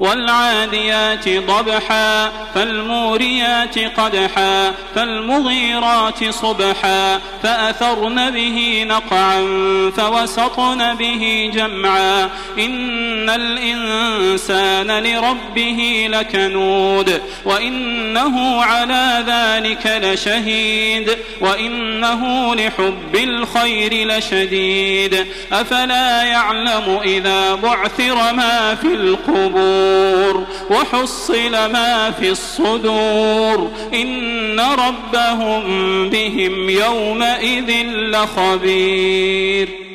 والعاديات ضبحا فالموريات قدحا فالمغيرات صبحا فأثرن به نقعا فوسطن به جمعا إن الإنسان لربه لكنود وإنه على ذلك لشهيد وإنه لحب الخير لشديد أفلا يعلم إذا بعثر ما في القبور. الصدور وحصل ما في الصدور. إن ربهم بهم يومئذ لخبير.